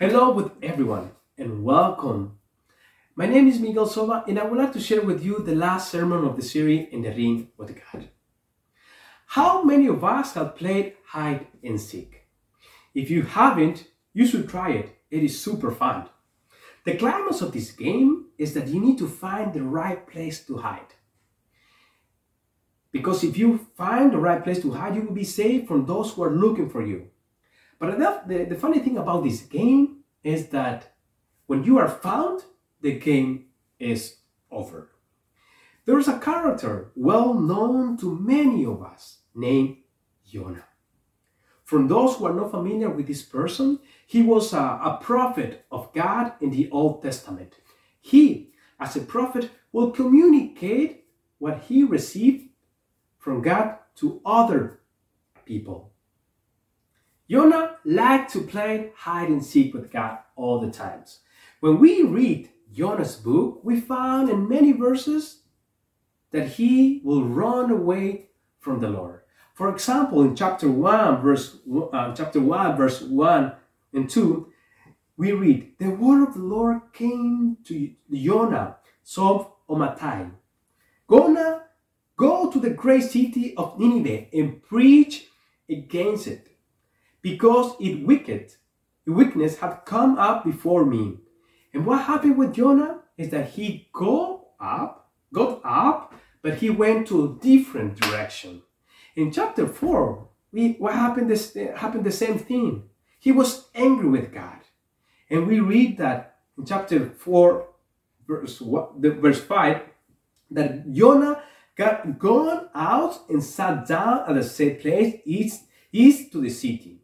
Hello with everyone and welcome. My name is Miguel Sova and I would like to share with you the last sermon of the series in the ring with God. How many of us have played hide and seek? If you haven't, you should try it. It is super fun. The climax of this game is that you need to find the right place to hide. Because if you find the right place to hide, you will be safe from those who are looking for you. But the, the, funny thing about this game is that when you are found, the game is over. There is a character well known to many of us named Jonah. From those who are not familiar with this person, he was a, a prophet of God in the Old Testament. He, as a prophet, will communicate what he received from God to other people. Jonah liked to play hide and seek with God all the times. When we read Jonah's book, we found in many verses that he will run away from the Lord. For example, in chapter 1, verse uh, chapter 1, verse 1 and 2, we read, The word of the Lord came to Jonah, son of Amittai. Jonah, go to the great city of Nineveh and preach against it, because it wicked the weakness had come up before me. And what happened with Jonah is that he got up, got up, but he went to a different direction. In chapter 4, we, what happened, this, happened the same thing. He was angry with God. And we read that in chapter 4, verse, the, verse 5, that Jonah got gone out and sat down at a safe place east, east to the city.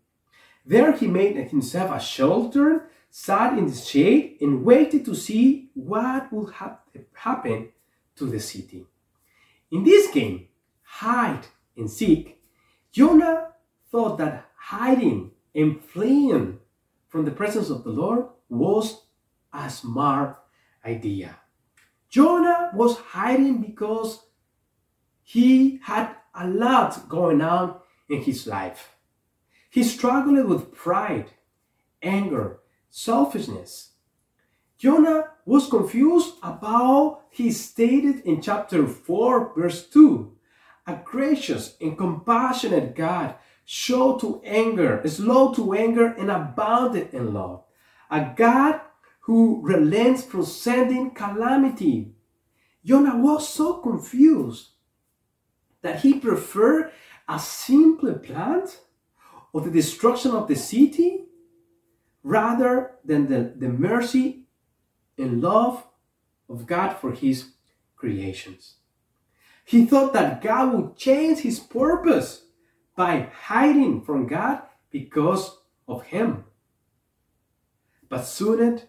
There he made himself a shelter, sat in the shade, and waited to see what would ha- happen to the city. In this game, hide and seek, Jonah thought that hiding and fleeing from the presence of the Lord was a smart idea. Jonah was hiding because he had a lot going on in his life. He struggled with pride, anger, selfishness. Jonah was confused about his stated in chapter 4, verse 2 a gracious and compassionate God, slow to anger, slow to anger, and abounded in love. A God who relents from sending calamity. Jonah was so confused that he preferred a simple plan of the destruction of the city rather than the, the mercy and love of God for his creations. He thought that God would change his purpose by hiding from God because of him. But sooner,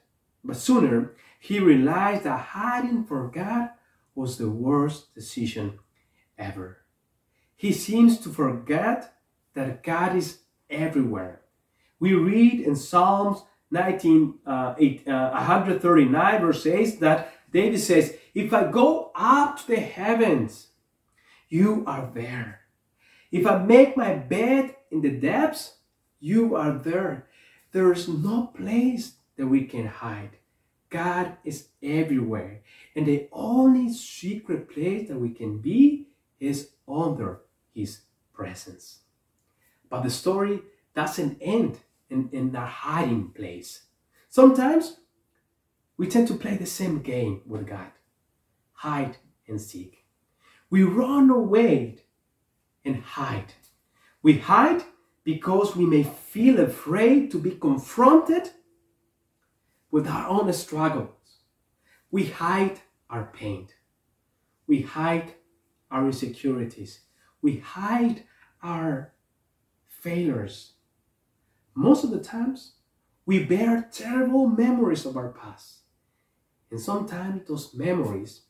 but sooner he realized that hiding from God was the worst decision ever. He seems to forget that God is everywhere. We read in Psalms 19, uh, 8, uh, 139 verse 8 that David says, If I go up to the heavens, you are there. If I make my bed in the depths, you are there. There is no place that we can hide. God is everywhere. And the only secret place that we can be is under His presence. But the story doesn't end in, in our hiding place. Sometimes we tend to play the same game with God hide and seek. We run away and hide. We hide because we may feel afraid to be confronted with our own struggles. We hide our pain. We hide our insecurities. We hide our failures. Most of the times, we bear terrible memories of our past. And sometimes those memories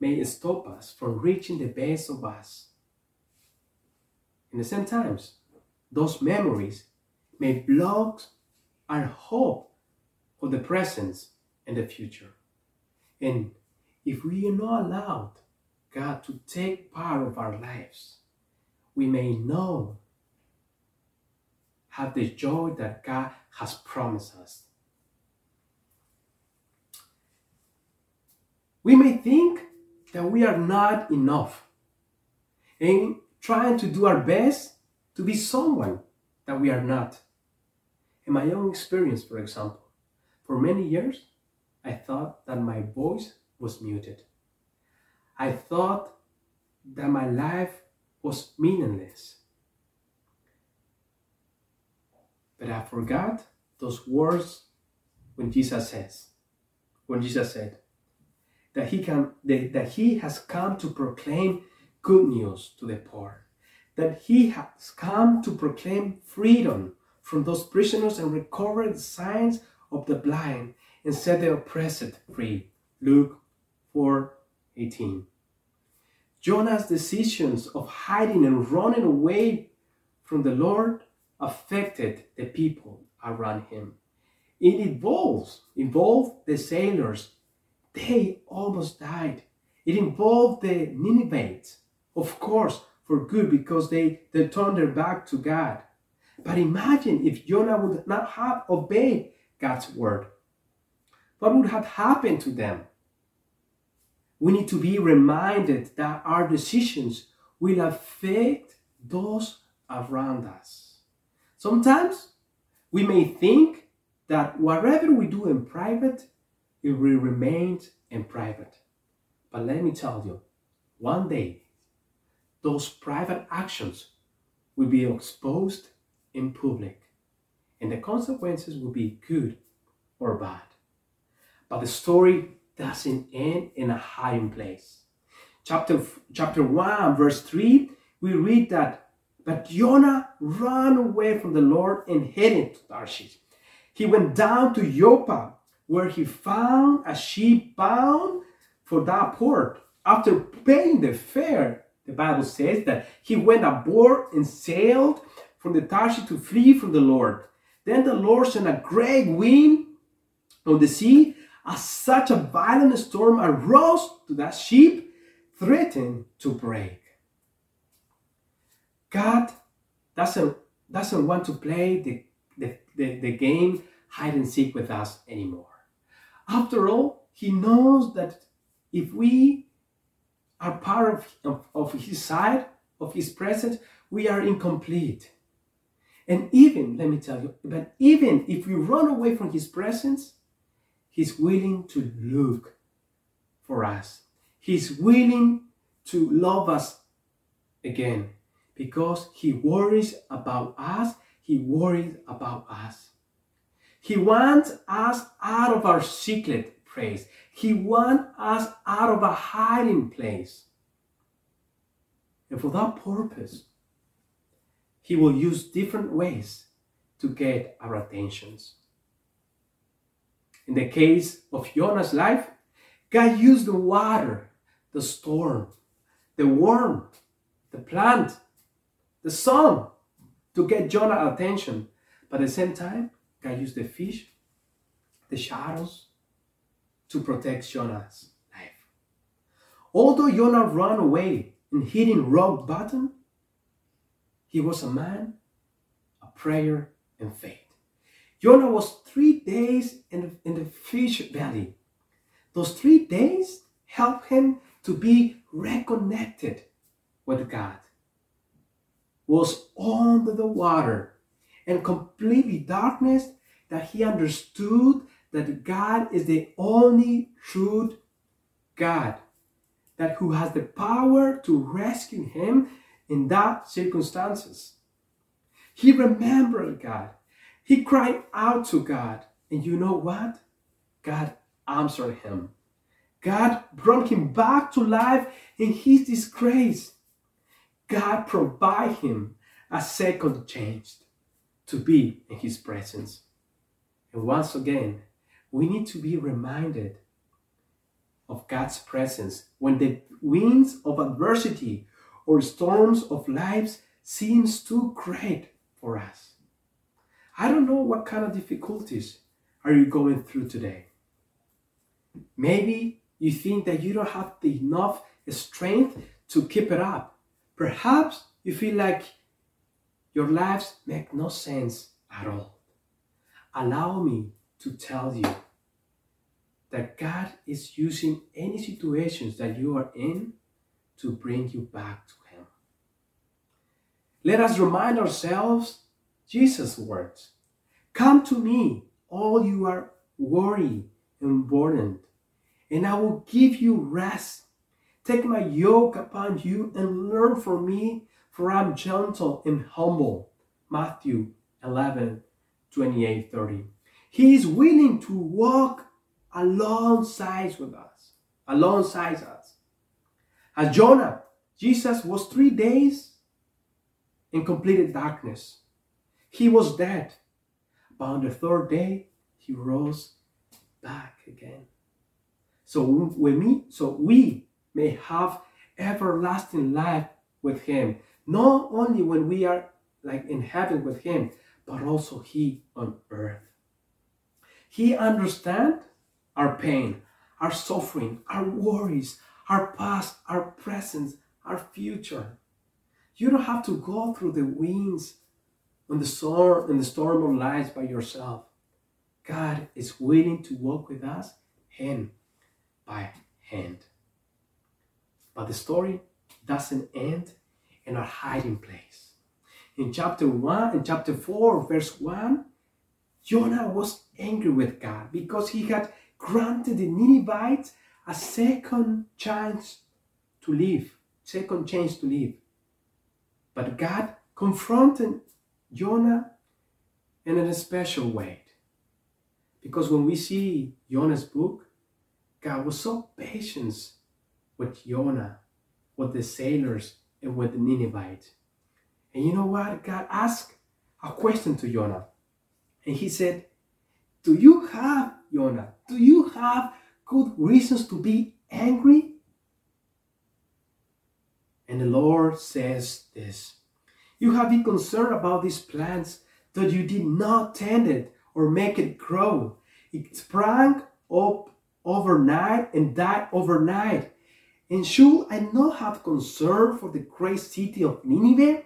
may stop us from reaching the best of us. In the same times, those memories may block our hope for the present and the future. And if we are not allowed God to take part of our lives, we may know have the joy that God has promised us. We may think that we are not enough and trying to do our best to be someone that we are not. In my own experience, for example, for many years, I thought that my voice was muted. I thought that my life was meaningless. But I forgot those words when Jesus says, when Jesus said that he can that, that he has come to proclaim good news to the poor, that he has come to proclaim freedom from those prisoners and recover the signs of the blind and set the oppressed free. Luke 4 18. Jonah's decisions of hiding and running away from the Lord affected the people around him. It involves involved the sailors. They almost died. It involved the Ninevites, of course, for good because they, they turned their back to God. But imagine if Jonah would not have obeyed God's word. What would have happened to them? We need to be reminded that our decisions will affect those around us. Sometimes we may think that whatever we do in private, it will remain in private. But let me tell you, one day, those private actions will be exposed in public, and the consequences will be good or bad. But the story doesn't end in a hiding place. Chapter, chapter 1, verse 3, we read that but Jonah ran away from the Lord and headed to Tarshish. He went down to Joppa, where he found a ship bound for that port. After paying the fare, the Bible says that he went aboard and sailed from the Tarshish to flee from the Lord. Then the Lord sent a great wind on the sea, as such a violent storm arose to that ship, threatened to break. God doesn't doesn't want to play the, the, the, the game hide and seek with us anymore. After all, he knows that if we are part of, of, of his side, of his presence, we are incomplete. And even, let me tell you, but even if we run away from his presence, he's willing to look for us. He's willing to love us again because he worries about us. He worries about us. He wants us out of our secret place. He wants us out of a hiding place. And for that purpose, he will use different ways to get our attentions. In the case of Jonah's life, God used the water, the storm, the worm, the plant, the sun to get Jonah's attention. But at the same time, God used the fish, the shadows to protect Jonah's life. Although Jonah ran away and hid in rock bottom, he was a man of prayer and faith. Jonah was three days in in the fish belly. Those three days helped him to be reconnected with God was under the water and completely darkness that he understood that God is the only true God that who has the power to rescue him in that circumstances. He remembered God. He cried out to God. And you know what? God answered him. God brought him back to life in his disgrace. God provide him a second chance to be in his presence. And once again, we need to be reminded of God's presence when the winds of adversity or storms of life seems too great for us. I don't know what kind of difficulties are you going through today. Maybe you think that you don't have enough strength to keep it up. Perhaps you feel like your lives make no sense at all. Allow me to tell you that God is using any situations that you are in to bring you back to Him. Let us remind ourselves Jesus' words Come to me, all you are worried and burdened, and I will give you rest. Take my yoke upon you and learn from me, for I'm gentle and humble. Matthew 11, 28, 30. He is willing to walk alongside with us, alongside us. As Jonah, Jesus was three days in completed darkness. He was dead, but on the third day he rose back again. So when we, so we may have everlasting life with him, not only when we are like in heaven with him, but also he on earth. He understands our pain, our suffering, our worries, our past, our present, our future. You don't have to go through the winds on the storm in the storm of life by yourself. God is willing to walk with us hand by hand. But the story doesn't end in our hiding place. In chapter 1, in chapter 4, verse 1, Jonah was angry with God because he had granted the Ninevites a second chance to live, second chance to live. But God confronted Jonah in a special way. Because when we see Jonah's book, God was so patient with Jonah, with the sailors, and with the Ninevites. And you know what? God asked a question to Jonah. And he said, Do you have Jonah, do you have good reasons to be angry? And the Lord says this You have been concerned about these plants that you did not tend it or make it grow. It sprang up overnight and died overnight. And should I not have concern for the great city of Nineveh,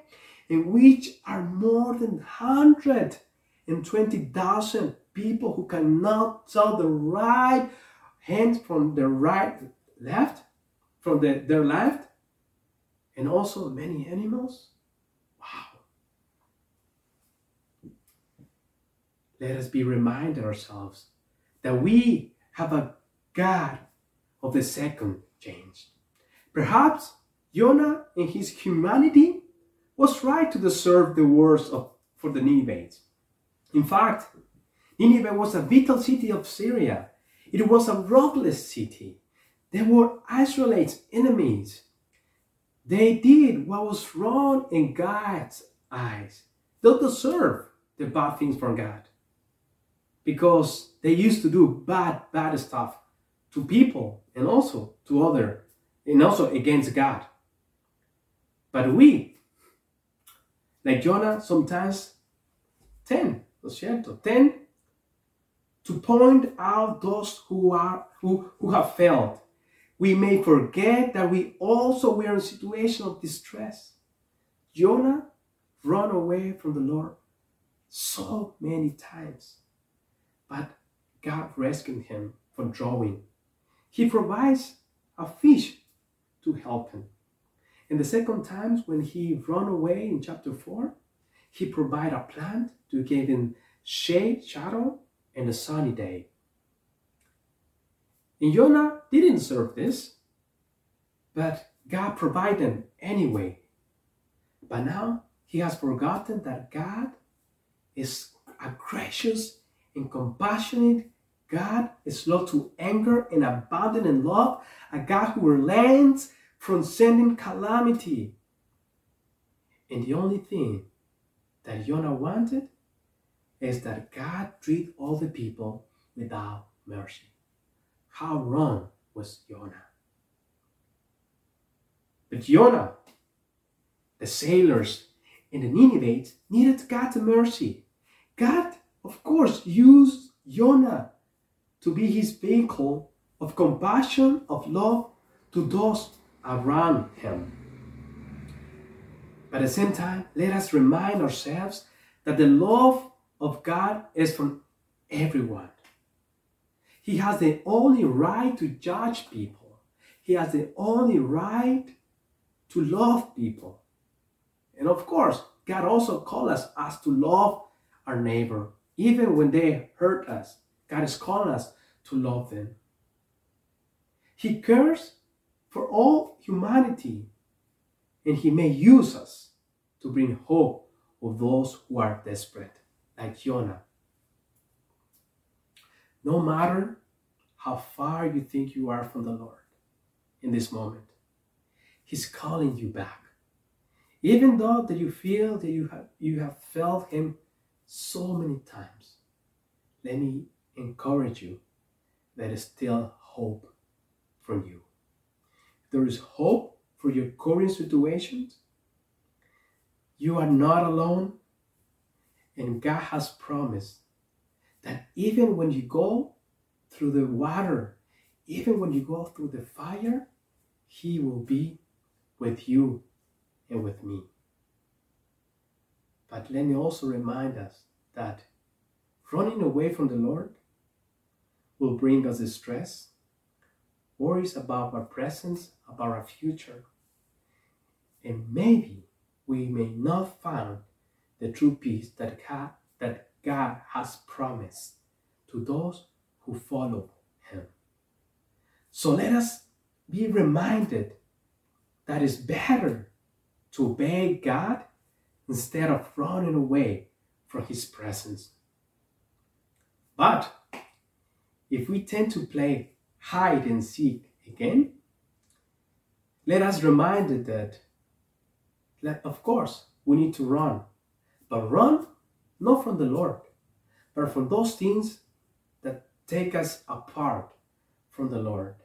in which are more than 120,000 people who cannot tell the right hand from the right left, from the, their left, and also many animals. Wow. Let us be reminded ourselves that we have a God of the second change. Perhaps Jonah in his humanity was right to deserve the worst of, for the Ninevites. In fact, Nineveh was a vital city of Syria. It was a ruthless city. They were Israelites' enemies. They did what was wrong in God's eyes. They deserve the bad things from God because they used to do bad, bad stuff to people and also to other and also against God. But we, like Jonah, sometimes tend, lo cierto, tend to point out those who are who, who have failed. We may forget that we also were in a situation of distress. Jonah run away from the Lord so many times, but God rescued him from drowning. He provides a fish to help him. And the second times when he run away in chapter 4, he provide a plant to give him shade, shadow, and a sunny day. And Jonah didn't serve this, but God provided them anyway. But now he has forgotten that God is a gracious and compassionate God, is slow to anger and abundant in love, a God who relents from sending calamity. And the only thing that Jonah wanted is that God treat all the people without mercy. How wrong was Jonah? But Jonah, the sailors, and the Ninevites needed God's mercy. God, of course, used Jonah to be his vehicle of compassion, of love to those around him. But at the same time, let us remind ourselves that the love of God is from everyone. He has the only right to judge people. He has the only right to love people. And of course, God also calls us, us to love our neighbor, even when they hurt us. God is calling us to love them. He cares for all humanity, and He may use us to bring hope of those who are desperate, like Jonah. No matter how far you think you are from the Lord in this moment, He's calling you back. Even though that you feel that you have you have felt Him so many times, let me encourage you. There is still hope for you. There is hope for your current situation. You are not alone. And God has promised that even when you go through the water, even when you go through the fire, He will be with you and with me. But let me also remind us that running away from the Lord will bring us distress, worries about our presence, about our future, and maybe we may not find the true peace that God, that God has promised to those who follow Him. So let us be reminded that it's better to obey God instead of running away from His presence. But if we tend to play hide and seek again, let us reminded that, that of course we need to run, but run not from the Lord, but from those things that take us apart from the Lord.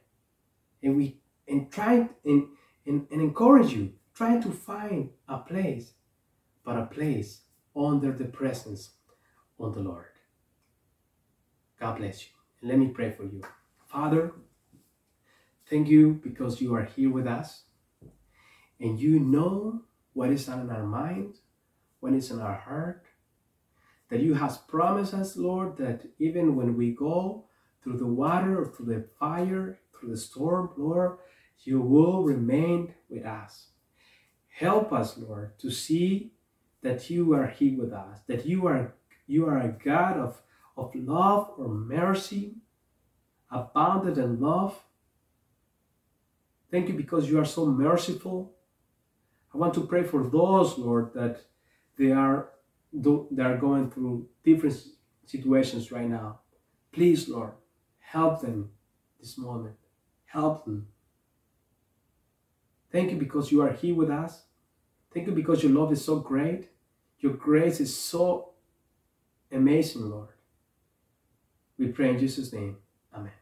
And we and try and, and, and encourage you, trying to find a place, but a place under the presence of the Lord. God bless you. Let me pray for you. Father, thank you because you are here with us and you know what is on our mind, what is in our heart. That you have promised us, Lord, that even when we go through the water or through the fire, through the storm, Lord, you will remain with us. Help us, Lord, to see that you are here with us, that you are you are a God of of love or mercy, abounded in love. Thank you because you are so merciful. I want to pray for those, Lord, that they are they are going through different situations right now. Please, Lord, help them this moment. Help them. Thank you because you are here with us. Thank you because your love is so great. Your grace is so amazing, Lord. We pray in Jesus' name. Amen.